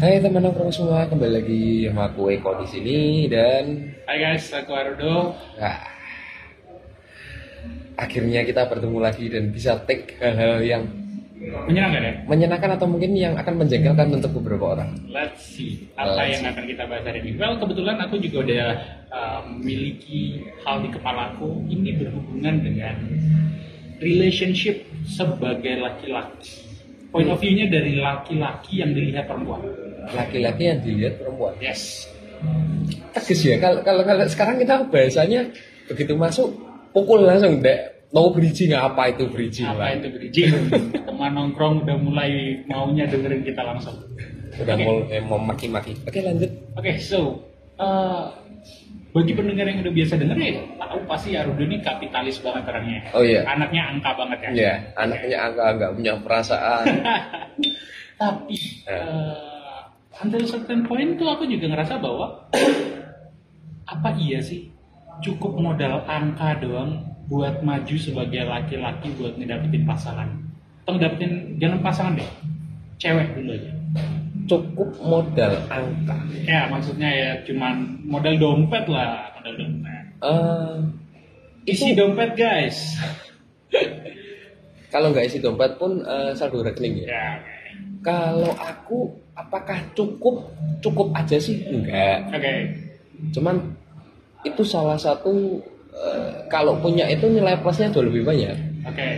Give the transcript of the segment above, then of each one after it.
Hai teman nongkrong semua, kembali lagi sama aku Eko di sini dan Hai guys, aku Arudo. ah, akhirnya kita bertemu lagi dan bisa take hal-hal yang Menyenangkan ya? menyenangkan atau mungkin yang akan menjengkelkan untuk beberapa orang. Let's see apa Let's yang see. akan kita bahas hari ini. Well, kebetulan aku juga udah uh, memiliki hal di kepalaku. Ini berhubungan dengan relationship sebagai laki-laki. Point of view-nya dari laki-laki yang dilihat perempuan. Laki-laki yang dilihat perempuan. Yes. Tegas ya, kalau kalau kalau sekarang kita bahasanya begitu masuk pukul langsung dek mau bridging apa itu bridging Apa lah. itu bridging? Teman nongkrong udah mulai maunya dengerin kita langsung. Udah Oke. mau eh, mau maki-maki. Oke lanjut. Oke, so uh, bagi pendengar yang udah biasa denger ya, tahu pasti Arudo ini kapitalis banget orangnya. Oh iya. Anaknya angka banget ya. Ya, anaknya angka nggak punya perasaan. Tapi Ya. uh, until certain point tuh aku juga ngerasa bahwa apa iya sih cukup modal angka doang buat maju sebagai laki-laki buat ngedapetin pasangan atau ngedapetin jangan pasangan deh cewek dulu aja Cukup modal angka. ya maksudnya ya cuman modal dompet lah modal dompet Eh, isi dompet guys kalau nggak isi dompet pun eh, saldo rekening ya. ya Kalau aku apakah cukup cukup aja sih? Enggak. oke Cuman itu salah satu eh, kalau punya itu nilai plusnya jauh lebih banyak. oke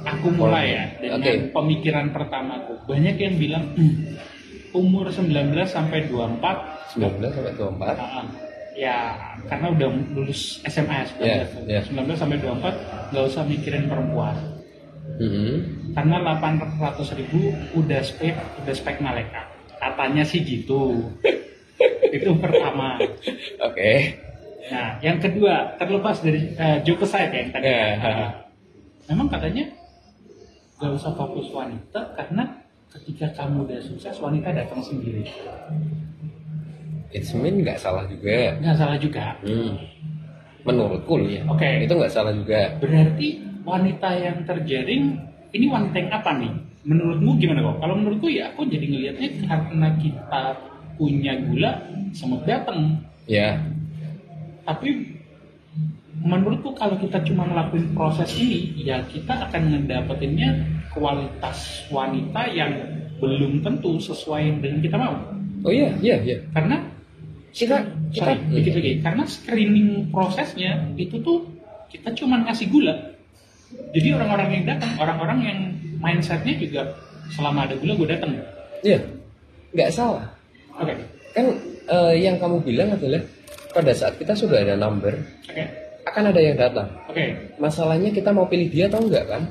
aku mulai ya dengan Oke. pemikiran pertamaku banyak yang bilang "Hmm, umur 19 sampai 24 19 sampai 24. ah, ya karena udah lulus SMA 19, Ya, ya. 19 sampai 24 nggak usah mikirin perempuan Mhm. karena 800 ribu udah spek udah spek malaikat katanya sih gitu itu pertama Oke. Nah, yang kedua, terlepas dari uh, joke aside ya yang tadi. Ya. Uh, memang katanya gak usah fokus wanita karena ketika kamu udah sukses wanita datang sendiri. It's mean nggak salah juga. Nggak salah juga. Hmm. Menurutku ya. Oke. Itu nggak salah juga. Berarti wanita yang terjaring ini wanita yang apa nih? Menurutmu gimana kok? Kalau menurutku ya aku jadi ngelihatnya karena kita punya gula semut datang. Ya. tapi menurutku kalau kita cuma ngelakuin proses ini ya kita akan ngedapetinnya kualitas wanita yang belum tentu sesuai dengan kita mau Oh iya, iya, iya. karena Kita kita sorry, dikit lagi karena screening prosesnya itu tuh kita cuma ngasih gula jadi orang-orang yang datang orang-orang yang mindsetnya juga selama ada gula gue datang Iya. Nggak salah. oke Kan eh, yang kamu bilang adalah pada saat kita sudah ada number, oke akan ada yang datang. oke Masalahnya kita mau pilih dia atau enggak kan?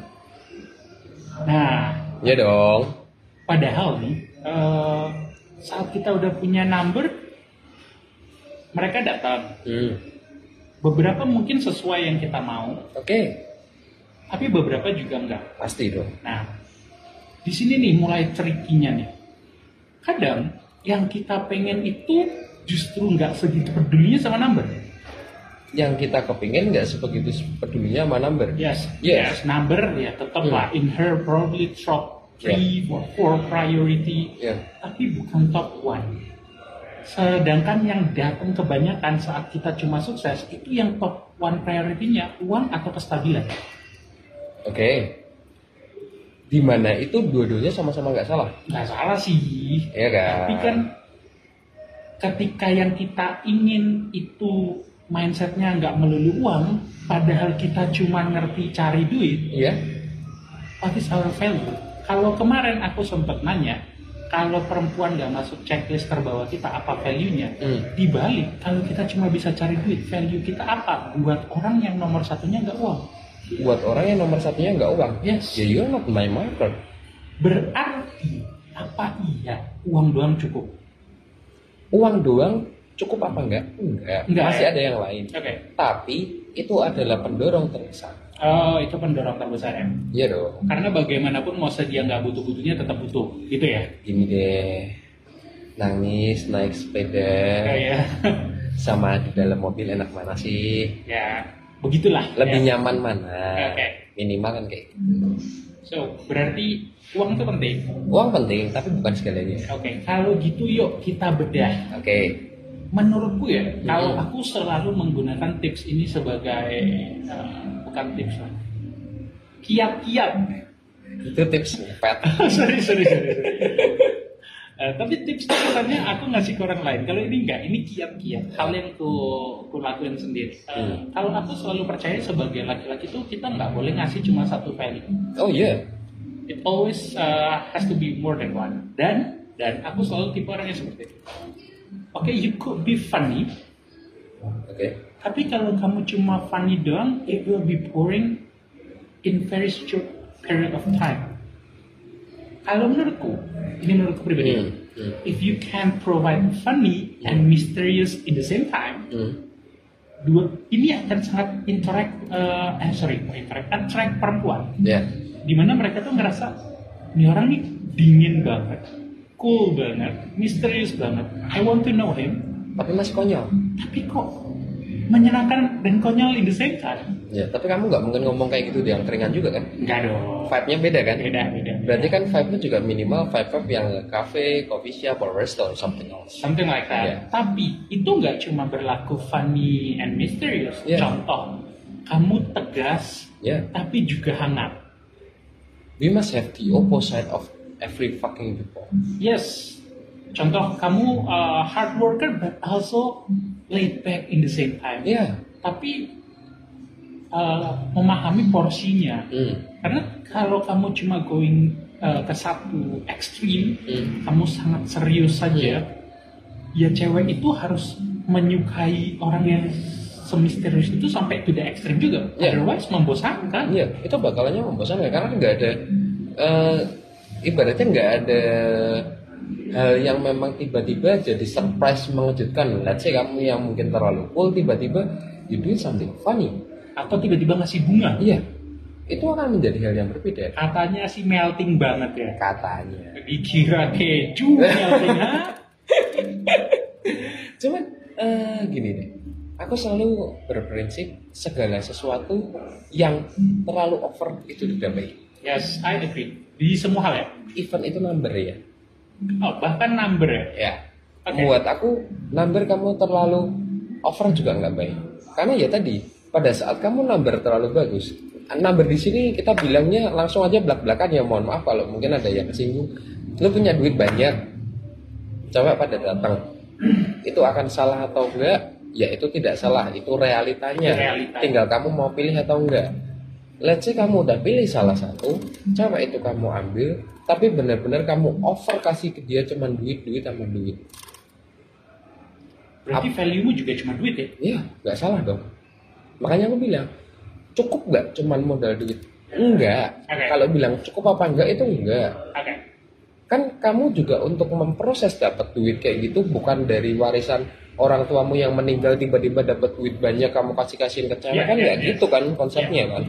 Nah Ya dong. Padahal nih, eh, saat kita udah punya number, mereka datang. Hmm. Beberapa mungkin sesuai yang kita mau, Oke, tapi beberapa juga enggak. pasti dong. Nah, di sini nih mulai trikinya nih. Kadang yang kita pengen itu justru nggak segitu pedulinya sama number. Yang kita kepingin nggak sebegitu pedulinya sama number. Yes, Yes. number ya tetap Hmm. lah in her probably top three or four priority. Ya. tapi bukan top one. Sedangkan yang datang kebanyakan saat kita cuma sukses itu yang top one priority-nya uang atau kestabilan. Oke. Di mana itu dua-duanya sama-sama nggak salah. Nggak salah sih. Iya kan? Tapi kan ketika yang kita ingin itu mindsetnya nggak melulu uang, padahal kita cuma ngerti cari duit, Iya. what is our value? Kalau kemarin aku sempat nanya, kalau perempuan nggak masuk checklist terbawah kita apa value-nya? Hmm. Dibalik, kalau kita cuma bisa cari duit, value kita apa? Buat orang yang nomor satunya nggak uang. Buat orang yang nomor satunya nggak uang. Yes. Ya you're not my marker. Berarti, apa iya uang doang cukup? Uang doang cukup apa enggak? Enggak. Enggak, Masih ya? ada yang lain. Oke. Tapi itu adalah pendorong terbesar. Oh, itu pendorong terbesar ya. Iya dong. Karena bagaimanapun mau dia nggak butuh-butuhnya tetap butuh, gitu ya. Gini deh. Nangis naik sepeda Kayak sama di dalam mobil enak mana sih? ya begitulah. Lebih ya. nyaman mana? Oke. Minimal kan kayak gitu. So, berarti uang itu penting. Uang penting, tapi bukan segalanya. Oke, kalau gitu yuk kita bedah. Oke. Menurutku ya, Hmm. kalau aku selalu menggunakan tips ini sebagai eh, bukan tips lah, kiat-kiat. Itu tips pet. sorry, sorry, sorry. sorry. Eh, tapi tips kesannya aku ngasih ke orang lain. Kalau ini enggak, ini kiat-kiat. Hal yang ku, ku lakuin sendiri. Eh, Hmm. Kalau aku selalu percaya sebagai laki-laki itu kita nggak boleh ngasih cuma satu value. Oh iya. It always uh, has to be more than one. Dan dan aku selalu tipe orang yang seperti itu. Oke, you could be funny, Oke. tapi kalau kamu cuma funny doang, it will be boring in very short period of time. Kalau menurutku, ini menurutku pribadi. Hmm. if you can provide funny and mysterious in the same time, Hmm. dua ini akan sangat interact, uh, eh sorry, interact, attract perempuan. Ya. Di mana mereka tuh ngerasa, ini orang nih dingin banget, cool banget, misterius banget. I want to know him, Tapi masih konyol. tapi kok menyenangkan dan konyol in the same time? Ya, tapi kamu nggak mungkin ngomong kayak gitu di yang keringan juga kan? Enggak dong. Vibe-nya beda kan? Beda, beda. Berarti kan vibe-nya juga minimal vibe-vibe yang cafe, coffee shop, or restaurant, something else. Something like that. Yeah. Tapi itu nggak cuma berlaku funny and mysterious. Yeah. Contoh, kamu tegas Ya, tapi juga hangat. we must have the opposite of every fucking people. Yes. Contoh, kamu uh, hard worker but also laid back in the same time. Ya. Tapi uh, memahami porsinya. Hmm. Karena kalau kamu cuma going uh, ke satu ekstrim, Hmm. kamu sangat serius saja, ya cewek itu harus menyukai orang yang semisterius itu sampai to the ekstrim juga. Iya. Otherwise membosankan. Iya, itu bakalannya membosankan karena nggak ada eh, ibaratnya nggak ada hal yang memang tiba-tiba jadi surprise mengejutkan. Let's say kamu yang mungkin terlalu cool tiba-tiba you do something funny. Atau tiba-tiba ngasih bunga. Iya, itu akan menjadi hal yang berbeda. Katanya sih melting banget ya. Katanya. Dikira keju melting. Cuman eh, gini deh, aku selalu berprinsip segala sesuatu yang terlalu over itu tidak baik. Yes, I agree. Di semua hal ya. Event itu number ya. Oh, bahkan number ya. Ya. Oke. Buat aku number kamu terlalu over juga nggak baik. Karena ya tadi pada saat kamu number terlalu bagus, number di sini kita bilangnya langsung aja belak-belakan ya mohon maaf kalau mungkin ada yang kesinggung. Lu punya duit banyak, coba pada datang, itu akan salah atau enggak? Ya itu tidak salah, itu realitanya. Itu realita. Tinggal kamu mau pilih atau enggak. Let's say kamu udah pilih salah satu, coba itu kamu ambil, tapi benar-benar kamu over kasih ke dia cuman duit, duit sama duit. Berarti value-mu juga cuma duit ya? Iya, nggak salah dong. Makanya aku bilang, cukup nggak cuman modal duit? Enggak. Oke. Kalau bilang cukup apa enggak itu enggak. Oke. Kan kamu juga untuk memproses dapat duit kayak gitu bukan dari warisan orang tuamu yang meninggal tiba-tiba dapat duit banyak kamu kasih kasihin ke cewek Iya, kan iya, nggak iya. gitu kan konsepnya kan.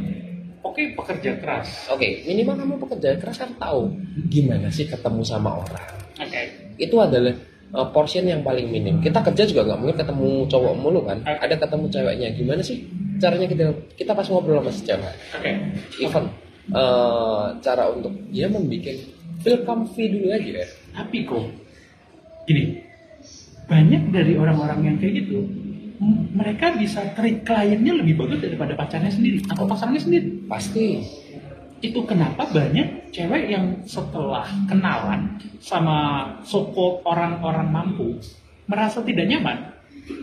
Oke, pekerja keras. Oke, minimal kamu pekerja keras kan tahu gimana sih ketemu sama orang. Oke. Itu adalah uh, portion yang paling minim. Kita kerja juga nggak mungkin ketemu cowok mulu kan. Oke. Ada ketemu ceweknya. Gimana sih caranya kita kita pas ngobrol sama si cewek? Oke. Even uh, cara untuk dia membuat feel comfy dulu aja. Tapi kok gini, banyak dari orang-orang yang kayak gitu, mereka bisa treat kliennya lebih bagus daripada pacarnya sendiri atau pasangannya sendiri. Pasti. Itu kenapa banyak cewek yang setelah kenalan sama soko orang-orang mampu merasa tidak nyaman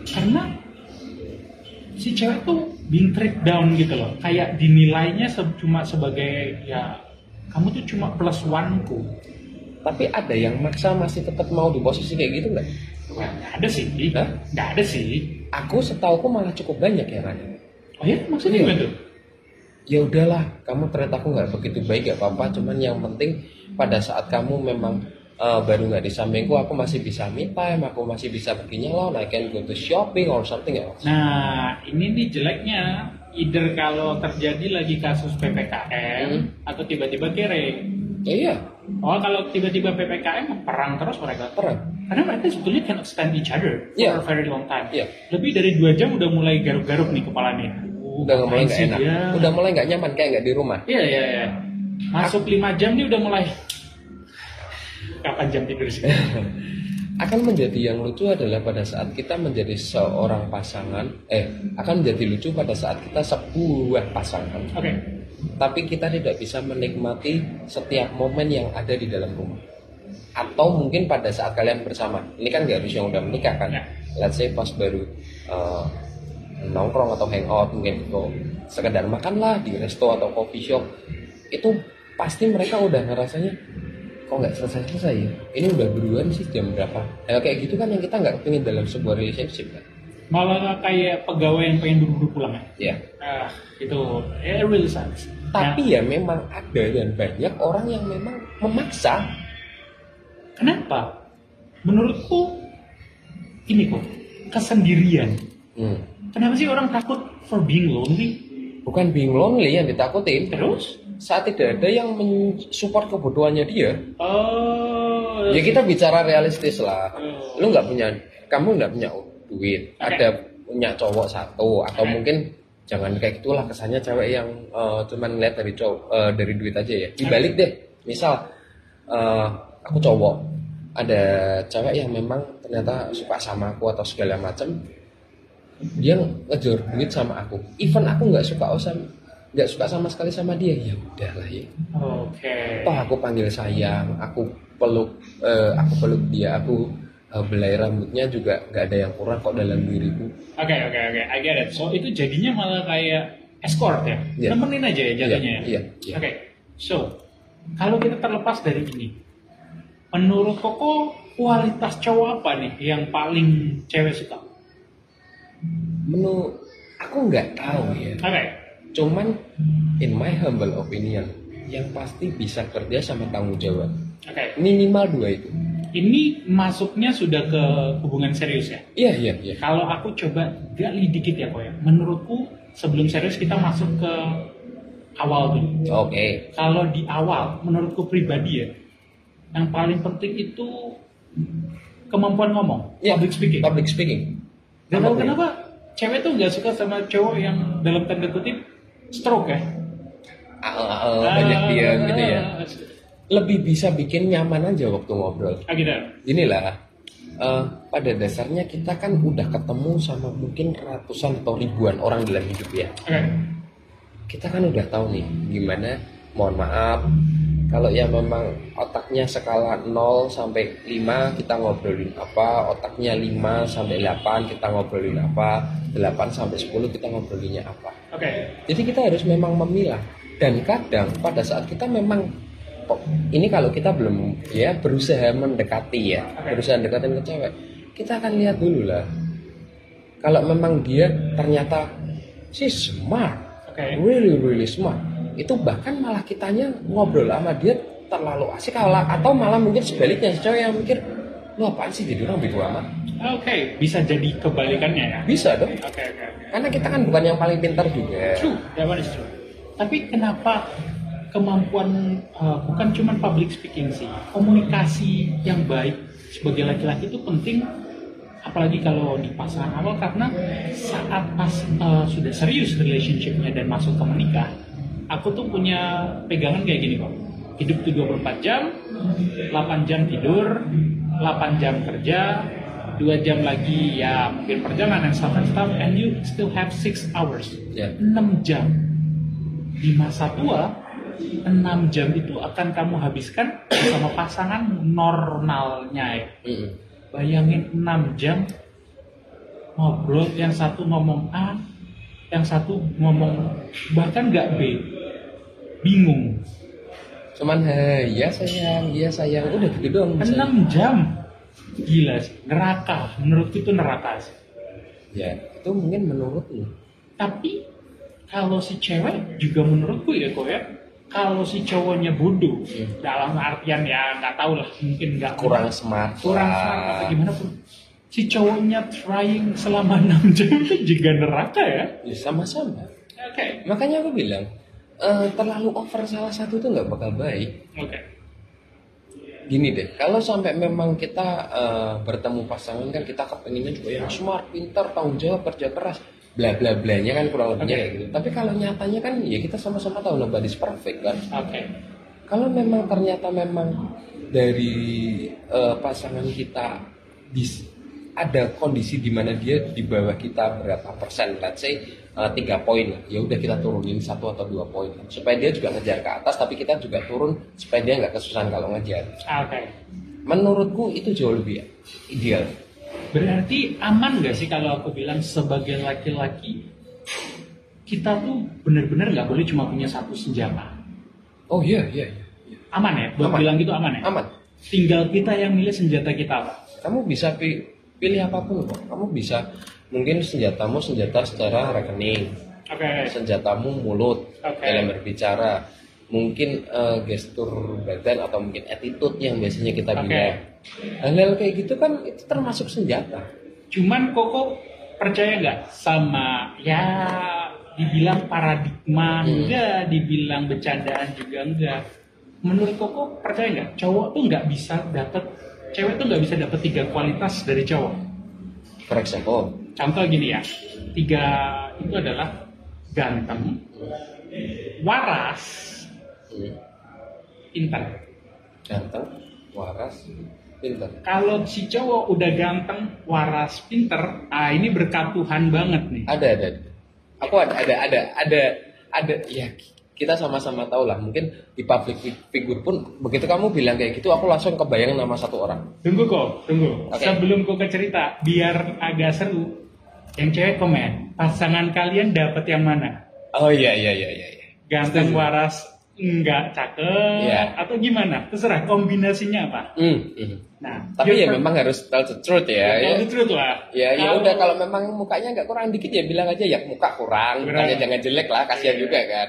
karena si cewek tuh being treat down gitu loh kayak dinilainya se- cuma sebagai ya kamu tuh cuma plus one ku Tapi ada yang maksa masih tetap mau di posisi kayak gitu nggak? Nggak ada sih nggak ada sih Aku setauku malah cukup banyak ya kan. oh ya maksudnya Iya. gimana tuh Ya udahlah, kamu ternyata aku nggak begitu baik ya papa. Cuman yang penting pada saat kamu memang uh, baru nggak di sampingku, aku masih bisa me time, aku masih bisa pergi nyalon, I can go to shopping or something else. Nah, ini nih jeleknya. Either kalau terjadi lagi kasus PPKM Hmm. atau tiba-tiba kere. Ya iya, Oh, kalau tiba-tiba PPKM perang terus mereka. perang. Karena mereka sebetulnya cannot stand each other for Iya. a very long time. Iya. Lebih dari dua jam udah mulai garuk-garuk nih kepalanya. Uh, Udah mulai nggak enak, dia? udah mulai nggak nyaman kayak nggak di rumah. Iya, iya, iya. masuk 5 jam nih udah mulai kapan jam tidur sih akan menjadi yang lucu adalah pada saat kita menjadi seorang pasangan eh akan menjadi lucu pada saat kita sebuah pasangan oke tapi kita tidak bisa menikmati setiap momen yang ada di dalam rumah. Atau mungkin pada saat kalian bersama. Ini kan nggak harus yang udah menikah kan? Ya. let's say pas baru eh, nongkrong atau hangout mungkin atau sekedar makan lah di resto atau coffee shop itu pasti mereka udah ngerasanya kok nggak selesai selesai ya? Ini udah beruan sih jam berapa? Nah, kayak gitu kan yang kita nggak pengen dalam sebuah relationship kan malah kayak pegawai yang pengen buru-buru pulang ya ya ah itu it really sucks tapi ya memang ada dan banyak orang yang memang memaksa Kenapa? Menurutku ini kok kesendirian. Hmm. Kenapa sih orang takut for being lonely? bukan being lonely yang ditakutin Terus? saat tidak ada yang mensupport kebutuhannya dia Oh, ya kita bicara realistis lah Oh. lu nggak punya kamu nggak punya duit. Ada punya cowok satu atau mungkin jangan kayak gitulah kesannya cewek yang eh, cuman lihat dari cowok eh, dari duit aja ya. Dibalik deh misal eh, aku cowok ada cewek yang memang ternyata suka sama aku atau segala macam dia ngejar duit sama aku. Even aku nggak suka sama nggak suka sama sekali sama dia ya udahlah ya. Oke. toh aku panggil sayang aku peluk eh, aku peluk dia aku eh, belai rambutnya juga nggak ada yang kurang kok dalam diriku Oke, oke, oke. I get it. So itu jadinya malah kayak escort ya? Iya. Nemenin aja ya jatuhnya ya? iya iya Oke. So, kalau kita terlepas dari ini, menurut Koko kualitas cowok apa nih yang paling cewek suka? menu aku nggak tahu ya Oke. cuman in my humble opinion yang pasti bisa kerja sama tanggung jawab Oke. minimal dua itu Ini masuknya sudah ke hubungan serius ya? iya iya iya Kalau aku coba gali dikit ya kok ya. Menurutku sebelum serius kita masuk ke awal dulu. oke Kalau di awal, menurutku pribadi ya, yang paling penting itu kemampuan ngomong, Iya, public speaking. public speaking Dan tahu kenapa cewek tuh nggak suka sama cowok yang dalam tanda kutip stroke ya? Ah, ah, ah, banyak dia gitu ya Ah, lebih bisa bikin nyaman aja waktu ngobrol Ah, gitu. inilah eh, pada dasarnya kita kan udah ketemu sama mungkin ratusan atau ribuan orang dalam hidup ya Oke. kita kan udah tahu nih gimana mohon maaf kalau yang memang otaknya skala 0 sampai 5 kita ngobrolin apa otaknya 5 sampai 8 kita ngobrolin apa 8 sampai 10 kita ngobrolinnya apa Oke. jadi kita harus memang memilah dan kadang pada saat kita memang ini kalau kita belum ya berusaha mendekati ya berusaha mendekatin ke cewek kita akan lihat dulu lah kalau memang dia ternyata si smart Oke. really really smart itu bahkan malah kitanya ngobrol sama dia terlalu asik kalah atau malah mungkin sebaliknya si cewek yang mikir lu apaan sih jadi orang bego amat Oke, bisa jadi kebalikannya ya. bisa dong Oke, oke, oke. karena kita kan bukan yang paling pintar juga True, that one is true. Tapi kenapa kemampuan uh, bukan cuma public speaking sih, komunikasi yang baik sebagai laki-laki itu penting, apalagi kalau di pasangan awal karena saat pas uh, sudah serius relationshipnya dan masuk ke menikah, aku tuh punya pegangan kayak gini kok. Hidup tuh 24 jam, 8 jam tidur, 8 jam kerja, 2 jam lagi ya mungkin perjalanan stuff and stuff, and you still have 6 hours. Ya. 6 jam. Di masa tua 6 jam itu akan kamu habiskan sama pasangan normalnya ya. Bayangin 6 jam ngobrol yang satu ngomong A yang satu ngomong bahkan nggak B. Bingung. Cuman "Hai, iya sayang iya sayang. Udah gitu doang 6 jam? Gila sih neraka. Menurutku itu neraka sih. Ya itu mungkin menurutmu Tapi kalau si cewek juga menurutku ya kok ya, kalau si cowoknya bodoh Hmm. dalam artian ya nggak tahu lah mungkin nggak kurang smart kurang smart atau gimana pun. Si cowoknya trying selama 6 jam itu juga neraka ya. Ya, sama-sama. Oke, makanya aku bilang eh, terlalu over salah satu tuh nggak bakal baik. Oke, gini deh kalau sampai memang kita eh, bertemu pasangan kan kita kepengennya juga yang smart pintar tanggung jawab kerja keras bla bla blanya kan kurang lebihnya Oke. kayak gitu. Tapi kalau nyatanya kan ya kita sama-sama tahu nobody's perfect kan. Oke. Kalau memang ternyata memang dari eh, pasangan kita dis- ada kondisi di mana dia di bawah kita berapa persen, let's say eh, tiga poin, ya udah kita turunin satu atau dua poin supaya dia juga ngejar ke atas, tapi kita juga turun supaya dia nggak kesusahan kalau ngejar. Oke. Menurutku itu jauh lebih ideal. Berarti aman nggak sih kalau aku bilang sebagai laki-laki kita tuh benar-benar nggak boleh cuma punya satu senjata. Oh iya iya, iya. Aman ya? Buat Aman. bilang gitu aman ya? aman. Tinggal kita yang milih senjata kita apa? Kamu bisa pi- pilih apa pun kok. Kamu bisa mungkin senjatamu senjata secara rekening, Oke. senjatamu mulut Oke. dalam berbicara mungkin eh, gestur badan atau mungkin attitude yang biasanya kita Oke. bilang hal-hal kayak gitu kan itu termasuk senjata Cuman Koko percaya nggak sama ya dibilang paradigma Hmm. enggak, dibilang bercandaan juga enggak. Menurut Koko percaya nggak cowok tuh nggak bisa dapet cewek tuh nggak bisa dapet tiga kualitas dari cowok. for example Contoh gini ya, tiga itu adalah ganteng, waras, hmm, pintar. ganteng waras pintar Kalau si cowok udah ganteng, waras, pinter, ah ini berkat Tuhan banget nih. ada ada aku ada ada ada ada ada ya kita sama-sama tahu lah mungkin di public figure pun begitu kamu bilang kayak gitu aku langsung kebayang nama satu orang Tunggu kok, tunggu. Oke. Sebelum kok ke cerita, biar agak seru. Yang cewek komen, pasangan kalian dapat yang mana? oh iya iya iya iya iya. Ganteng, Setuju. waras, enggak cakep, Iya. atau gimana? Terserah kombinasinya apa. Hmm. Nah, tapi ya memang harus tell the truth ya ya. Tell the truth lah. Ya ya udah kalau memang mukanya nggak kurang dikit ya bilang aja ya muka kurang, bukannya jangan jelek lah, kasihan Iya. juga kan.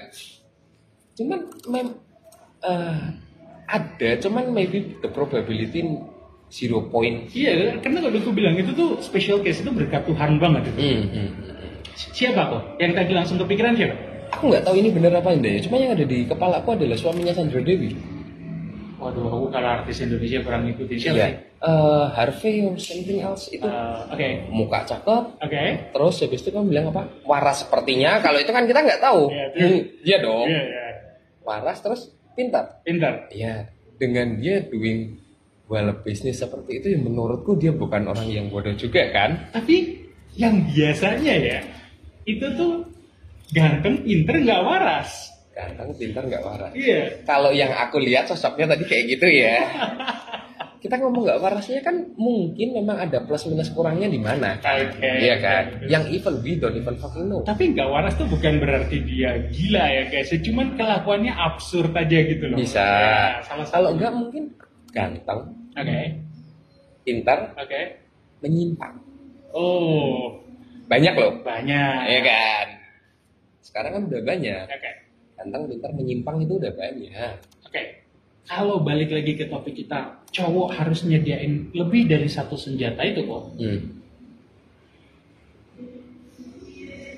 Cuman mem eh, ada, cuman maybe the probability zero point. Iya, karena kalau aku bilang itu tuh special case itu berkat Tuhan banget itu. Hmm, hmm, hmm. Siapa kok? Yang tadi langsung kepikiran siapa? Aku nggak tahu ini bener apa enggak ya. Cuma yang ada di kepala aku adalah suaminya Sandra Dewi. Waduh, aku kalau artis Indonesia kurang ngikutin siapa Iya. sih? Eh, Harvey or something else itu Eh, Oke, muka cakep. oke. Terus habis itu kamu bilang apa? Waras sepertinya. Kalau itu kan kita nggak tahu. Iya, Hmm, terus? Iya dong. Iya, iya. Waras terus pintar. Pintar. Ya, dengan dia doing well bisnis seperti itu, ya menurutku dia bukan orang yang bodoh juga kan? Tapi yang biasanya ya, itu tuh ganteng, pinter, nggak waras. Ganteng, pintar, nggak waras. Iya. Kalau yang aku lihat sosoknya tadi kayak gitu ya. Kita ngomong nggak warasnya kan mungkin memang ada plus minus kurangnya di mana kan? Oke. Iya kan? Yang even we don't even fucking know. Tapi nggak waras tuh bukan berarti dia gila ya guys. Cuman kelakuannya absurd aja gitu loh. Bisa. Ya. Kalau enggak mungkin ganteng, Oke. pintar, Oke. menyimpang. Oh, Banyak loh. banyak. Iya kan? Sekarang kan udah banyak. Oke. Ganteng, pintar, menyimpang itu udah banyak. Oke. Kalau balik lagi ke topik kita, cowok harus nyediain lebih dari satu senjata itu kok. Hmm.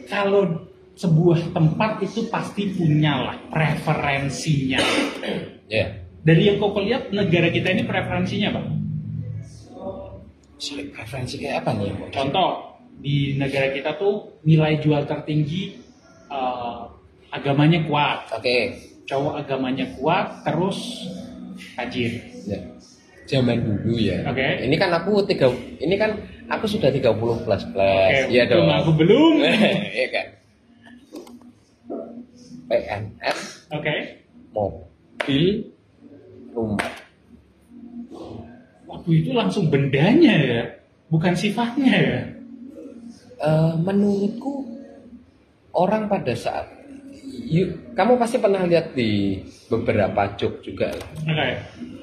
Kalau sebuah tempat itu pasti punya lah preferensinya. Ya. Dari yang kau lihat negara kita ini preferensinya apa? Sorry, preferensi kayak apa nih? Contoh di negara kita tuh nilai jual tertinggi eh, agamanya kuat, Oke. cowok agamanya kuat, terus tajir. Ya. Zaman dulu ya. Oke. Ini kan aku tiga, ini kan aku sudah 30 plus plus. Untung dong. aku belum. Iya kan. PNS, Oke. mobil, rumah. Waktu itu langsung bendanya ya, bukan sifatnya ya. Eh, menurutku orang pada saat you- kamu pasti pernah lihat di beberapa job juga lah. Oke.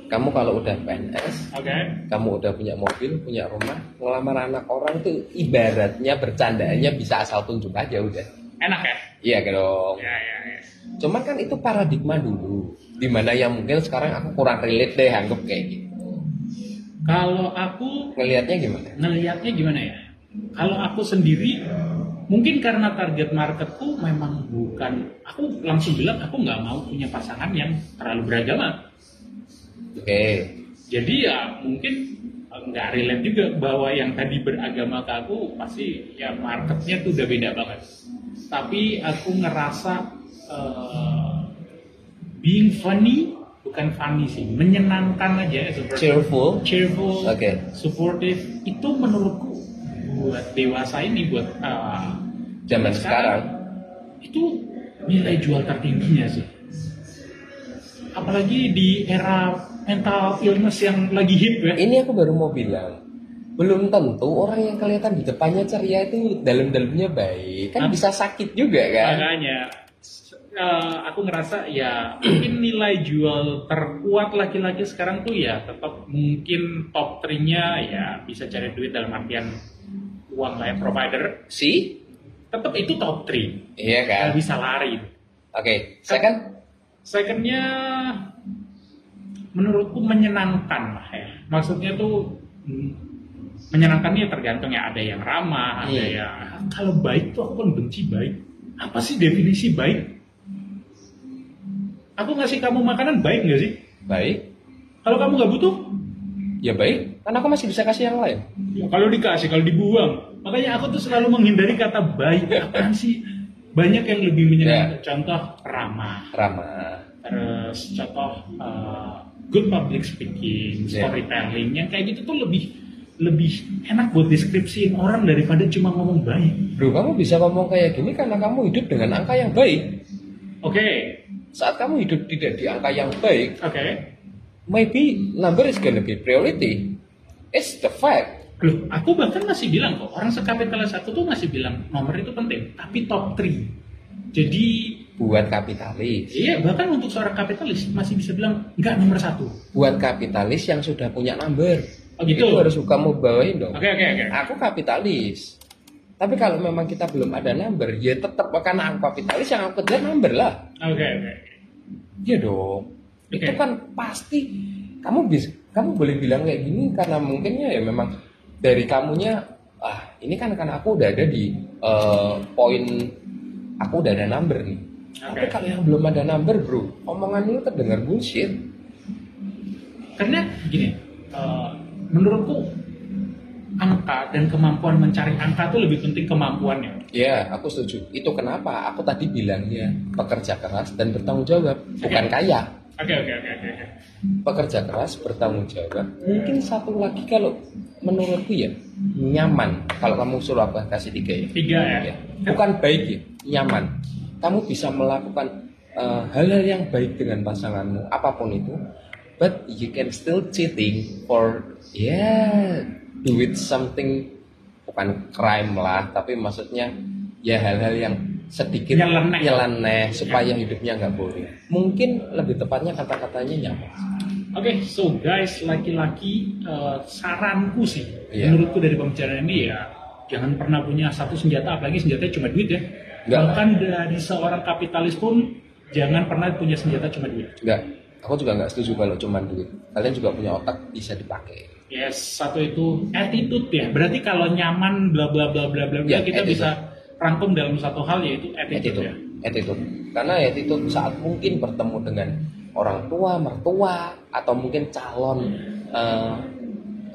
Kamu kalau udah PNS, Oke. kamu udah punya mobil, punya rumah, ngelamar anak orang tuh ibaratnya bercandaannya bisa asal tunjuk aja udah. Enak ya? Iya dong. Ya, ya, ya. Cuman kan itu paradigma dulu, di mana yang mungkin sekarang aku kurang relate deh anggap kayak gitu. Kalau aku Ngelihatnya gimana? ngelihatnya gimana ya? Kalau aku sendiri, mungkin karena target marketku memang bukan, aku langsung bilang aku nggak mau punya pasangan yang terlalu beragama. Oke. Jadi ya mungkin nggak relate juga bahwa yang tadi beragama ke aku pasti ya marketnya tuh udah beda banget tapi aku ngerasa uh, being funny bukan funny sih menyenangkan aja cheerful cheerful Oke. supportive itu menurutku buat dewasa ini buat uh, zaman sekarang itu nilai jual tertingginya sih. Apalagi di era mental illness yang lagi hit ya. Ini aku baru mau bilang belum tentu orang yang kelihatan di depannya ceria itu dalam-dalamnya baik. Kan bisa sakit juga kan? Makanya eh, aku ngerasa ya mungkin nilai jual terkuat laki-laki sekarang tuh ya tetap mungkin top 3-nya ya bisa cari duit dalam artian uang lah ya provider sih tetap itu top 3 iya kan? Nggak bisa lari. Oke second? Secondnya menurutku menyenangkan lah ya. Maksudnya tuh menyenangkannya tergantung ya ada yang ramah ada Iya. yang kalau baik tuh aku kan benci baik. Apa sih definisi baik? Aku ngasih kamu makanan baik nggak sih? Baik. Kalau kamu nggak butuh? Ya baik kan aku masih bisa kasih yang lain. Ya kalau dikasih kalau dibuang. Makanya aku tuh selalu menghindari kata baik apa sih? Banyak yang lebih menyenangkan. Contoh ramah. Ramah. Terus contoh uh, good public speaking, Yeah. storytelling. Yang kayak gitu tuh lebih lebih enak buat deskripsiin orang daripada cuma ngomong baik. bro kamu bisa ngomong kayak gini karena kamu hidup dengan angka yang baik. Oke, saat kamu hidup tidak di angka yang baik oke. maybe number is gonna be priority it's the fact Loh, aku bahkan masih bilang kok orang sekapitalis satu tuh masih bilang nomor itu penting, tapi top 3. Jadi buat kapitalis iya bahkan untuk seorang kapitalis masih bisa bilang nggak nomor satu. buat kapitalis yang sudah punya number Oh gitu. itu harus kamu bawain dong Oke oke oke. aku kapitalis tapi kalau memang kita belum ada number ya tetap karena aku kapitalis yang aku kejar number lah Oke oke. Iya dong Oke. itu kan pasti kamu bisa kamu boleh bilang kayak gini karena mungkinnya ya memang dari kamunya ah ini kan karena aku udah ada di eh, poin aku udah ada number nih tapi Oke. kalau yang belum ada number bro omongan itu terdengar bullshit Karena gini, eh, menurutku angka dan kemampuan mencari angka itu lebih penting kemampuannya. Ya, aku setuju. Itu kenapa aku tadi bilangnya pekerja keras dan bertanggung jawab, bukan Oke. kaya. Oke oke oke oke. oke. Pekerja keras bertanggung jawab. Mungkin satu lagi kalau menurutku ya nyaman. Kalau kamu suruh aku kasih tiga ya. Tiga ya. Ya. Bukan baik ya, nyaman. Kamu bisa melakukan eh, hal-hal yang baik dengan pasanganmu, apa pun itu. But you can still cheating for yeah do it something bukan crime lah, tapi maksudnya ya hal-hal yang sedikit Nyeleneh. nyeleneh supaya hidupnya nggak boring. Mungkin lebih tepatnya kata-katanya nyaman. Oke, so guys, laki-laki eh, saranku sih, Iya. menurutku dari pembicaraan ini ya jangan pernah punya satu senjata, apalagi senjatanya cuma duit ya. Nggak. Bahkan dari seorang kapitalis pun jangan pernah punya senjata cuma duit. Enggak, aku juga nggak setuju kalau cuma duit. Kalian juga punya otak bisa dipakai. Yes, satu itu attitude ya. Berarti kalau nyaman bla bla bla bla bla Ya, kita attitude. bisa rangkum dalam satu hal yaitu attitude, attitude ya. attitude karena attitude saat mungkin bertemu dengan orang tua mertua atau mungkin calon eh,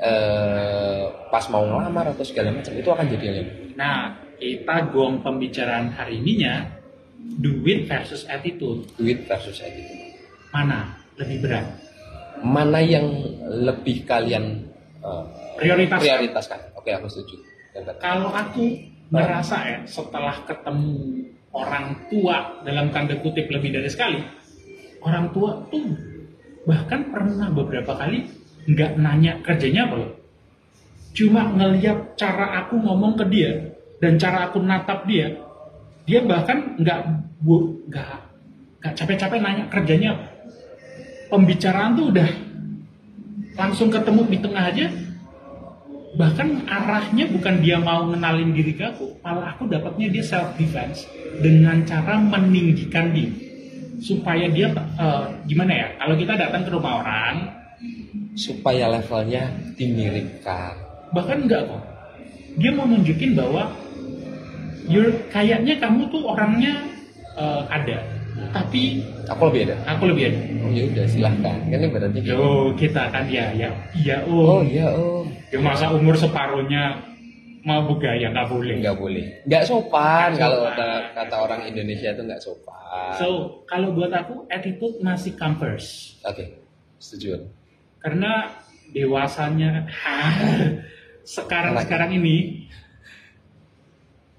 eh, pas mau ngelamar atau segala macam itu akan jadi yang Nah, kita gong pembicaraan hari ininya duit versus attitude. duit versus attitude Mana lebih berat? mana yang lebih kalian eh, Prioritas. prioritaskan oke aku setuju Kalau aku merasa ya setelah ketemu orang tua dalam tanda kutip lebih dari sekali, orang tua tuh bahkan pernah beberapa kali nggak nanya kerjanya apa loh. Cuma ngeliat cara aku ngomong ke dia dan cara aku natap dia, dia bahkan nggak nggak nggak capek-capek nanya kerjanya apa. Pembicaraan tuh udah langsung ketemu di tengah aja bahkan arahnya bukan dia mau ngenalin diri ke aku malah aku dapatnya dia self defense dengan cara meninggikan diri supaya dia eh, gimana ya kalau kita datang ke rumah orang supaya levelnya dimiripkan bahkan enggak kok dia mau nunjukin bahwa you're, kayaknya kamu tuh orangnya eh, ada Tapi Aku lebih ada. aku lebih ada. Oh ya udah silahkan. Kan ini berarti. Yo, kita kan ya, ya, iya Oh om. iya oh. Ya masa umur separuhnya mabuk gaya nggak boleh. Nggak boleh. Nggak sopan kalau sopan. kata, kata orang Indonesia itu nggak sopan. So kalau buat aku attitude masih come first. Oke, setuju. Karena dewasanya sekarang sekarang ini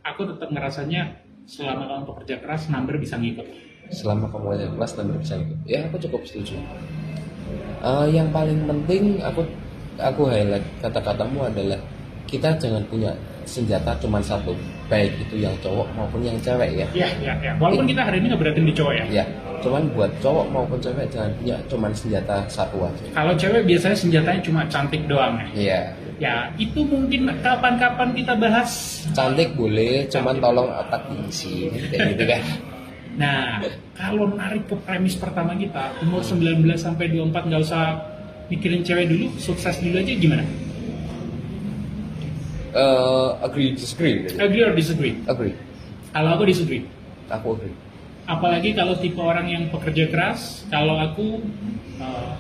aku tetap ngerasanya selama kamu bekerja keras number bisa ngikut. Selama kamu aja kelas dan bisa ikut. Ya aku cukup setuju. Eh, yang paling penting aku aku highlight kata-katamu adalah kita jangan punya senjata cuma satu, baik itu yang cowok maupun yang cewek ya. Ya, ya, ya. Walaupun kita hari ini ngeberatin di cowok ya. Ya, cuman buat cowok maupun cewek jangan punya cuma senjata satu aja. Kalau cewek biasanya senjatanya cuma cantik doang ya. Iya, Ya, itu mungkin kapan-kapan kita bahas. cantik boleh, cuman tolong otak diisi kayak gitu kan. Nah, kalau narik ke premis pertama kita, umur 19 sampai 24 nggak usah mikirin cewek dulu, sukses dulu aja gimana? Eh, agree disagree. gitu. Agree or disagree? Agree. Kalau aku disagree. Aku agree. Apalagi kalau tipe orang yang pekerja keras, kalau aku uh,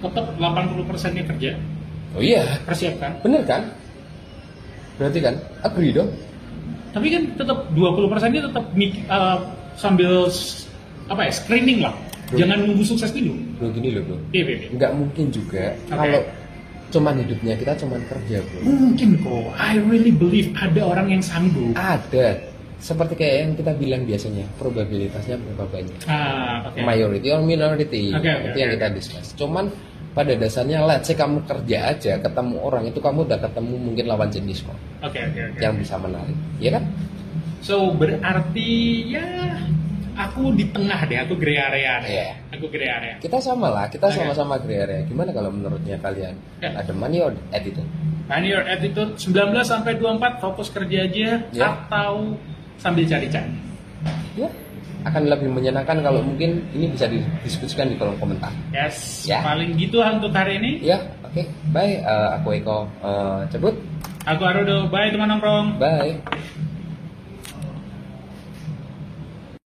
tetap 80%-nya kerja, Oh iya, persiapkan. bener kan? Berarti kan agree dong. Tapi kan tetap 20%-nya tetap mik- uh, sambil s- apa ya, screening lah. Jangan nunggu sukses dulu. Bro gini loh bro. Iya, iya, iya. Nggak mungkin juga Oke. kalau cuman hidupnya kita cuman kerja bro. Mungkin kok, I really believe ada orang yang sanggup. Ada. Seperti kayak yang kita bilang biasanya, probabilitasnya berapa banyak. Ah, oke. Majority or minority. Oke, oke, itu yang oke. kita discuss. Cuman pada dasarnya let's say kamu kerja aja ketemu orang itu kamu udah ketemu mungkin lawan jenis kok Oke, oke, oke. yang bisa menarik. Ya kan? So berarti ya aku di tengah deh, aku gray area deh. Iya. Aku gray area. Kita sama lah, kita sama-sama gray area. Gimana kalau menurutnya kalian? Ya. Ada money or attitude? Money or attitude 19 sampai 24 fokus kerja aja Ya. atau sambil cari-cari. Ya. Akan lebih menyenangkan kalau mungkin ini bisa didiskusikan di kolom komentar. Yes, Ya. paling gitu untuk hari ini. Ya, oke. Bye. Eh, aku Eko eh, cabut. Aku Arudo, bye teman nongkrong. Bye.